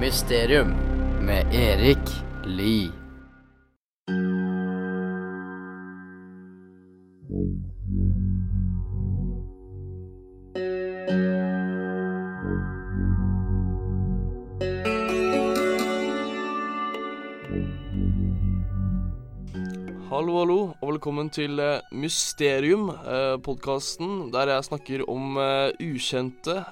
Mysterium med Erik Lie. Velkommen til eh, Mysterium, eh, podkasten der jeg snakker om eh, ukjente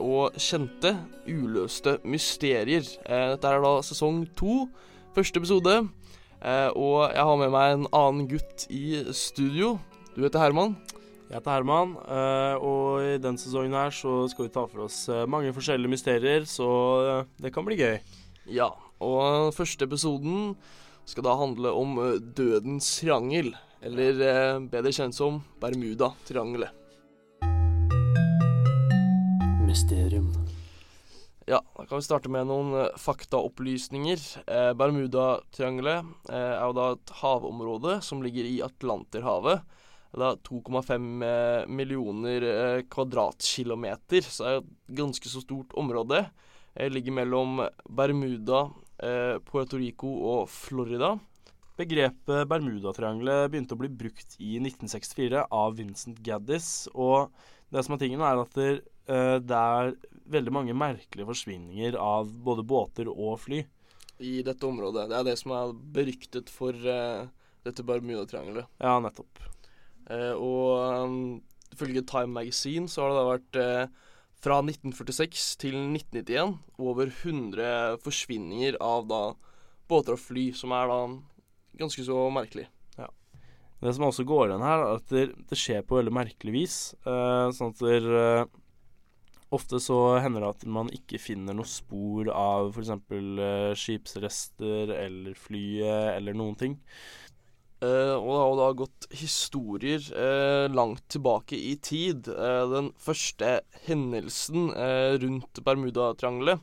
og kjente uløste mysterier. Eh, dette er da sesong to, første episode, eh, og jeg har med meg en annen gutt i studio. Du heter Herman. Jeg heter Herman, eh, og i denne sesongen her så skal vi ta for oss mange forskjellige mysterier, så det kan bli gøy. Ja, og første episoden skal da handle om dødens triangel, eller eh, bedre kjent som Bermuda-triangelet. Mysterium. Ja, da kan vi starte med noen eh, faktaopplysninger. Eh, Bermudatriangelet eh, er jo da et havområde som ligger i Atlanterhavet. Det er 2,5 eh, millioner eh, kvadratkilometer, så det er et ganske så stort område. Det ligger mellom Bermuda, Puerto Rico og Florida. Begrepet Bermudatriangelet begynte å bli brukt i 1964 av Vincent Gaddis, og det som er tingen er at det, eh, det er veldig mange merkelige forsvinninger av både båter og fly. I dette området. Det er det som er beryktet for eh, dette Bermudatriangelet. Ja, nettopp. Eh, og um, ifølge Time Magazine så har det da vært fra 1946 til 1991 over 100 forsvinninger av da båter og fly, som er da ganske så merkelig. Det som også går igjen her, er at det, det skjer på veldig merkelig vis. Eh, sånn at det, eh, ofte så hender det at man ikke finner noe spor av f.eks. Eh, skipsrester eller flyet eller noen ting. Uh, og det har jo da gått historier uh, langt tilbake i tid. Uh, den første hendelsen eh, rundt Bermudatriangelet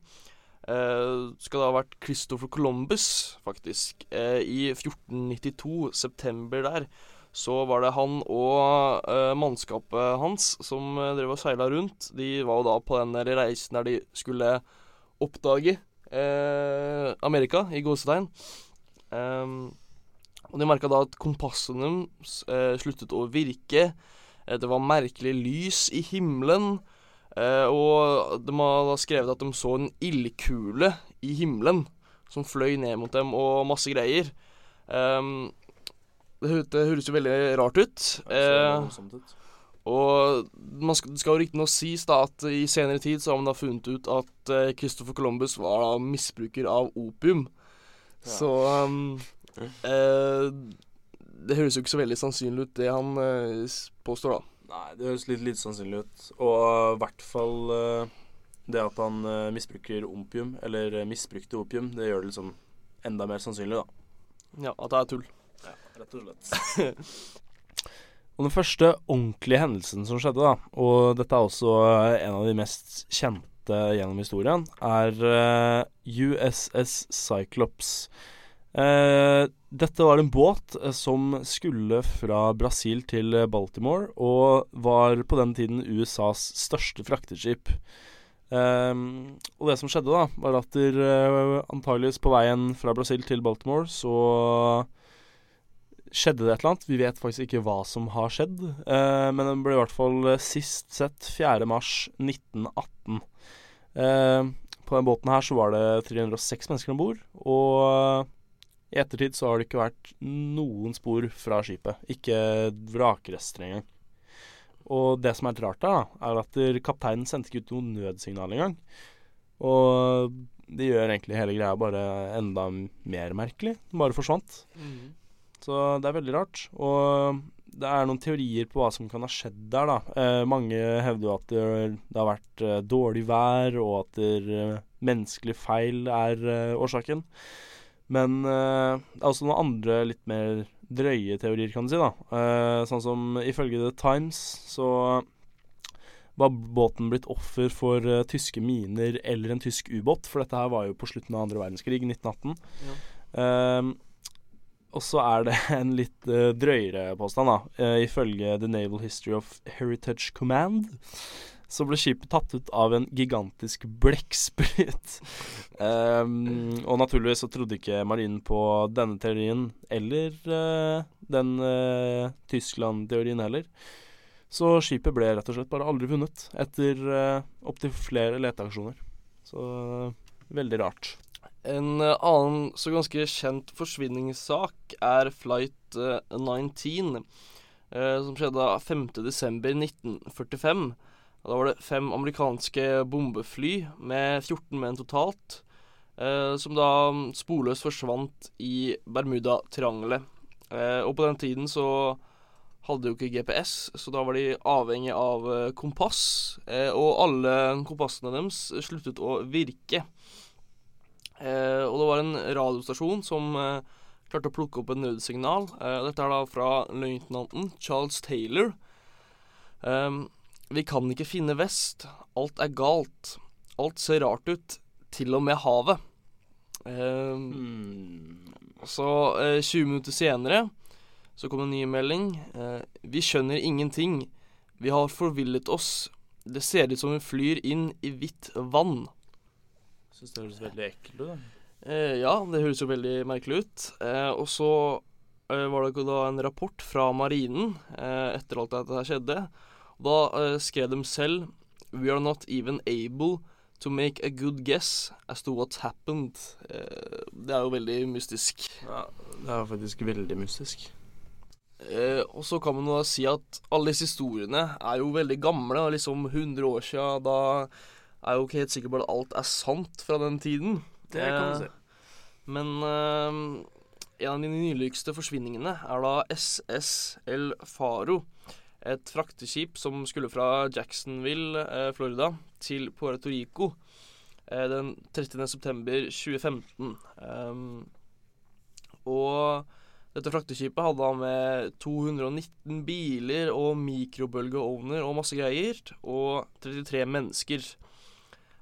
eh, skal da ha vært Christopher Columbus, faktisk. Uh, I 1492, september der, så var det han og uh, mannskapet hans som drev og seila rundt. De var jo da på den der reisen der de skulle oppdage Amerika, i gåsetegn. Um, og de merka da at kompassene sluttet å virke. Det var merkelig lys i himmelen. Eh, og de har da skrevet at de så en ildkule i himmelen som fløy ned mot dem, og masse greier. Ehm, det, det høres jo veldig rart ut. Eh, og man skal, det skal jo riktignok sies da at i senere tid så har man da funnet ut at eh, Christopher Columbus var da misbruker av opium. Ja. Så um, eh, Det høres jo ikke så veldig sannsynlig ut, det han eh, påstår, da. Nei, det høres litt lite sannsynlig ut. Og i hvert fall eh, det at han eh, misbruker opium, eller eh, misbrukte opium, det gjør det liksom enda mer sannsynlig, da. Ja, At det er tull. Ja, rett og slett. og den første ordentlige hendelsen som skjedde, da, og dette er også eh, en av de mest kjente gjennom historien, er eh, USS Cyclops. Eh, dette var en båt eh, som skulle fra Brasil til eh, Baltimore, og var på den tiden USAs største frakteskip. Eh, og det som skjedde, da, var at der, eh, antageligvis på veien fra Brasil til Baltimore, så skjedde det et eller annet. Vi vet faktisk ikke hva som har skjedd, men den ble i hvert fall sist sett 4. mars 1918. Eh, på den båten her så var det 306 mennesker om bord, og i ettertid så har det ikke vært noen spor fra skipet. Ikke vrakrester engang. Og det som er litt rart, da, er at kapteinen sendte ikke ut noe nødsignal engang. Og det gjør egentlig hele greia bare enda mer merkelig. Den bare forsvant. Så det er veldig rart. Og det er noen teorier på hva som kan ha skjedd der, da. Eh, mange hevder jo at det, har vært eh, dårlig vær, og at det, eh, menneskelig feil er eh, årsaken. Men uh, det er også noen andre litt mer drøye teorier, kan du si. da. Uh, sånn som ifølge The Times så var båten blitt offer for uh, tyske miner eller en tysk ubåt, for dette her var jo på slutten av andre verdenskrig, 1918. Ja. Og så er det en litt drøyere påstand, da. Ifølge The Naval History of Heritage Command så ble skipet tatt ut av en gigantisk blekksprut. Um, og naturligvis så trodde ikke marinen på denne teorien, eller uh, den uh, Tyskland-teorien heller. Så skipet ble rett og slett bare aldri funnet, etter uh, opptil flere leteaksjoner. Så veldig rart. En annen så ganske kjent forsvinningssak er Flight eh, 19, eh, som skjedde 5.12.1945. Da var det fem amerikanske bombefly med 14 menn totalt, eh, som da sporløst forsvant i Bermudatriangelet. Eh, og på den tiden så hadde jo ikke GPS, så da var de avhengig av eh, kompass. Eh, og alle kompassene deres sluttet å virke. Eh, og det var en radiostasjon som eh, klarte å plukke opp et nødsignal. Dette er da fra løytnanten Charles Taylor. Eh, vi kan ikke finne vest. Alt er galt. Alt ser rart ut. Til og med havet. Eh, Mm. så eh, 20 minutter senere så kom en ny melding. Eh, vi skjønner ingenting. Vi har forvillet oss. Det ser ut som hun flyr inn i hvitt vann. Syns det høres veldig ekkelt ut. da. Eh, ja, det høres jo veldig merkelig ut. Eh, og så eh, var det da en rapport fra marinen eh, etter alt dette her skjedde. Da uh, skrev de selv We are not even able to make a good guess as to what happened. Uh, det er jo veldig mystisk. Ja, det er faktisk veldig mystisk. Uh, og så kan man jo da si at alle disse historiene er jo veldig gamle. og Liksom 100 år siden. Da er jeg jo ikke helt sikker på at alt er sant fra den tiden. Det kan man si. Men en av de nyligste forsvinningene er da SS El Faro. Et frakteskip som skulle fra Jacksonville, eh, Florida, til Puerto Rico eh, den 30. september 2015. Um, og dette frakteskipet hadde han med 219 biler og mikrobølgeovner og masse greier, og 33 mennesker.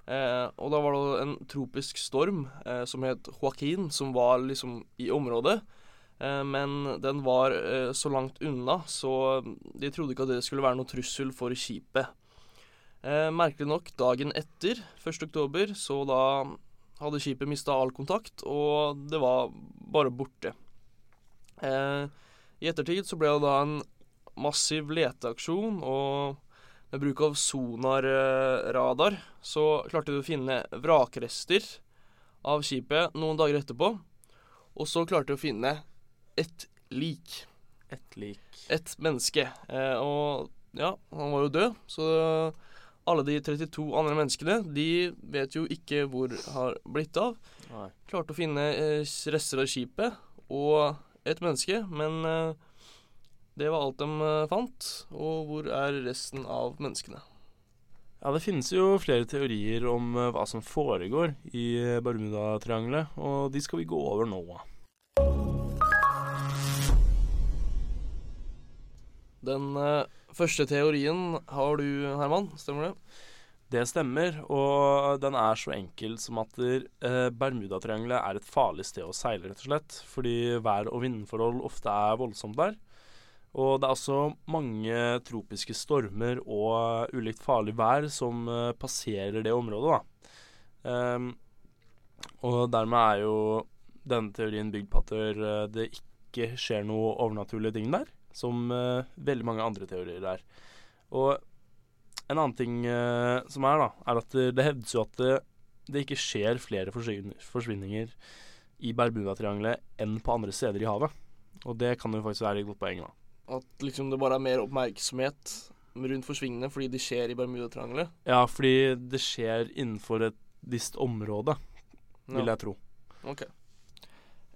Eh, og da var det en tropisk storm eh, som het Joaquin, som var liksom i området. Eh, men den var eh, så langt unna, så de trodde ikke at det skulle være noe trussel for skipet. Eh, merkelig nok, dagen etter, 1. oktober, så da hadde skipet mista all kontakt, og det var bare borte. I ettertid så ble det da en massiv leteaksjon, og med bruk av sonarradar så klarte de å finne vrakrester av skipet noen dager etterpå. Og så klarte de å finne ett lik. Ett lik. Et menneske. Eh, og ja, han var jo død, så alle de 32 andre menneskene, de vet jo ikke hvor har blitt av. Nei. Klarte å finne eh, rester av skipet og et menneske, men eh, det var alt de fant. Og hvor er resten av menneskene? Ja, det finnes jo flere teorier om hva som foregår i Bermudatriangelet, og de skal vi gå over nå. Den eh, første teorien har du, Herman. Stemmer det? Det stemmer, og den er så enkel som at eh, Bermudatriangelet er et farlig sted å seile, rett og slett. Fordi vær- og vindforhold ofte er voldsomt der. Og det er også mange tropiske stormer og ulikt farlig vær som eh, passerer det området, da. Um, og dermed er jo denne teorien bygd på at eh, det ikke skjer noe overnaturlige ting der, som uh, veldig mange andre teorier er. Og en annen ting uh, som er, da, er at det, det hevdes jo at det, det ikke skjer flere forsvin forsvinninger i Bermudatriangelet enn på andre steder i havet. Og det kan jo faktisk være et godt poeng, da. At liksom det bare er mer oppmerksomhet rundt forsvinningene fordi de skjer i Bermudatriangelet? Ja, fordi det skjer innenfor et visst område, vil Ja. jeg tro. Ok.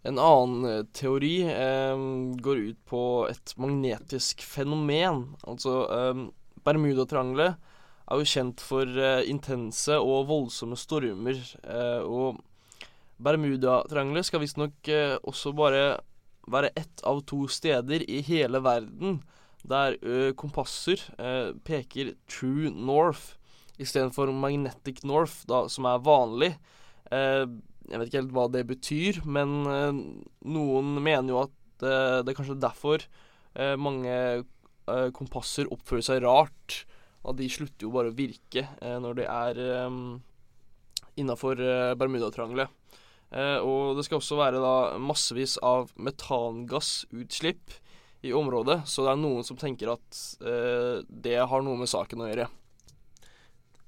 En annen eh, teori eh, går ut på et magnetisk fenomen. Altså eh, Bermudatriangelet er jo kjent for eh, intense og voldsomme stormer. Eh, og Bermudatriangelet skal visstnok eh, også bare være ett av to steder i hele verden der kompasser eh, peker true north istedenfor magnetic north, da, som er vanlig. Eh, jeg vet ikke helt hva det betyr, men eh, noen mener jo at eh, det er kanskje derfor eh, mange kompasser oppfører seg rart. at de slutter jo bare å virke når de er innafor Bermudatriangelet. Og det skal også være da massevis av metangassutslipp i området, så det er noen som tenker at det har noe med saken å gjøre.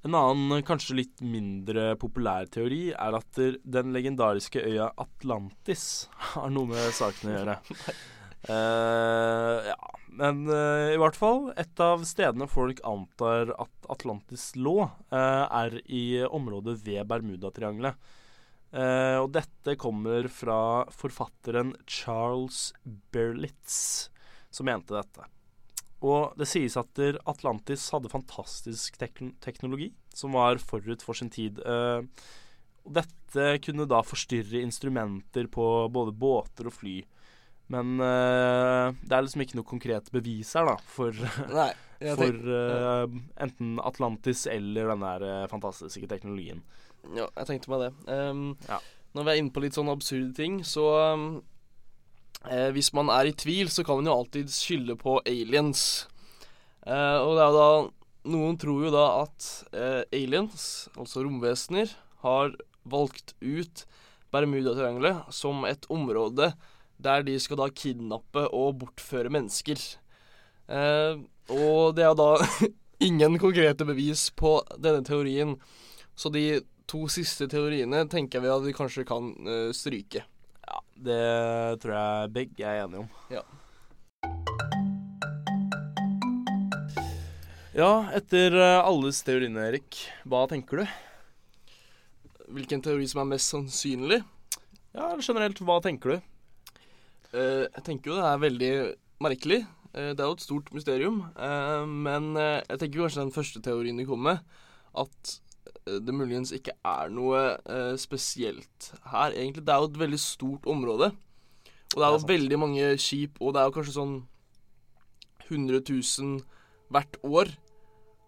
En annen, kanskje litt mindre populær teori er at den legendariske øya Atlantis har noe med saken å gjøre. Uh, ja, men uh, i hvert fall Et av stedene folk antar at Atlantis lå, uh, er i området ved Bermudatriangelet. Eh, og dette kommer fra forfatteren Charles Berlitz, som mente dette. Og det sies at Atlantis hadde fantastisk tekn teknologi som var forut for sin tid. Eh, og dette kunne da forstyrre instrumenter på både båter og fly. Men uh, det er liksom ikke noe konkret bevis her, da, for, Nei, for eh, enten Atlantis eller den der fantastiske teknologien. Ja, jeg tenkte meg det. Um, Ja. Når vi er inne på litt sånne absurde ting, så ehm, eh, Hvis man er i tvil, så kan man jo alltid skylde på aliens. Eh, og det er jo da Noen tror jo da at eh, aliens, altså romvesener, har valgt ut Bermudatriangelet som et område der de skal da kidnappe og bortføre mennesker. Eh, og det er da ingen konkrete bevis på denne teorien. Så de to siste teoriene tenker vi at vi kanskje kan eh, stryke. Det tror jeg begge er enige om. Ja. Ja, etter eh, alles teoriene, Erik, hva tenker du? Hvilken teori som er mest sannsynlig? Ja, eller generelt, hva tenker du? Uh, jeg tenker jo det er veldig merkelig. Uh, det er jo et stort mysterium. Uh, men jeg tenker kanskje den første teorien du kom med, at det muligens ikke er noe eh, spesielt her. Egentlig, det er jo et veldig stort område. Og det er Det er jo veldig mange skip, og det er jo kanskje sånn 100 000 hvert år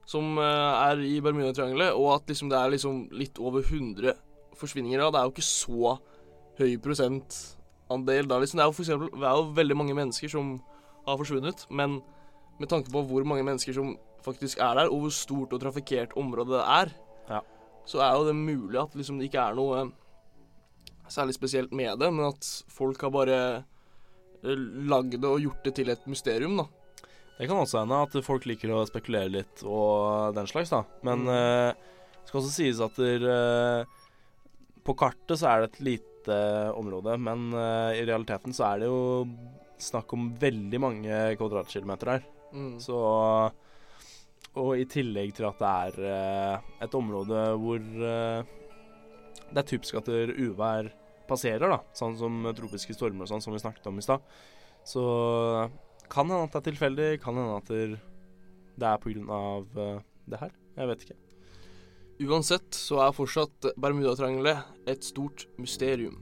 som eh, er i Bermudatriangelet, og at liksom det er liksom litt over 100 forsvinninger. Da. Det er jo ikke så høy prosentandel da. Liksom. Det er jo for eksempel, det er jo veldig mange mennesker som har forsvunnet, men med tanke på hvor mange mennesker som faktisk er der, og hvor stort og trafikkert området det er, Ja. så er jo det mulig at liksom det ikke er noe særlig spesielt med det, men at folk har bare eh, lagd det og gjort det til et mysterium, da. Det kan også hende at folk liker å spekulere litt og den slags, da. Men Mm. uh, det skal også sies at der, uh, på kartet så er det et lite område, men uh, i realiteten så er det jo snakk om veldig mange kvadratkilometer her. Mm. Så Og i tillegg til at det er eh, et område hvor eh, det er typisk at der uvær passerer, da. Sånn som tropiske stormer og sånn, som vi snakket om i stad. Så kan hende at det er tilfeldig, kan hende at det er av eh, det her. Jeg vet ikke. Uansett så er fortsatt Bermudatriangelet et stort mysterium.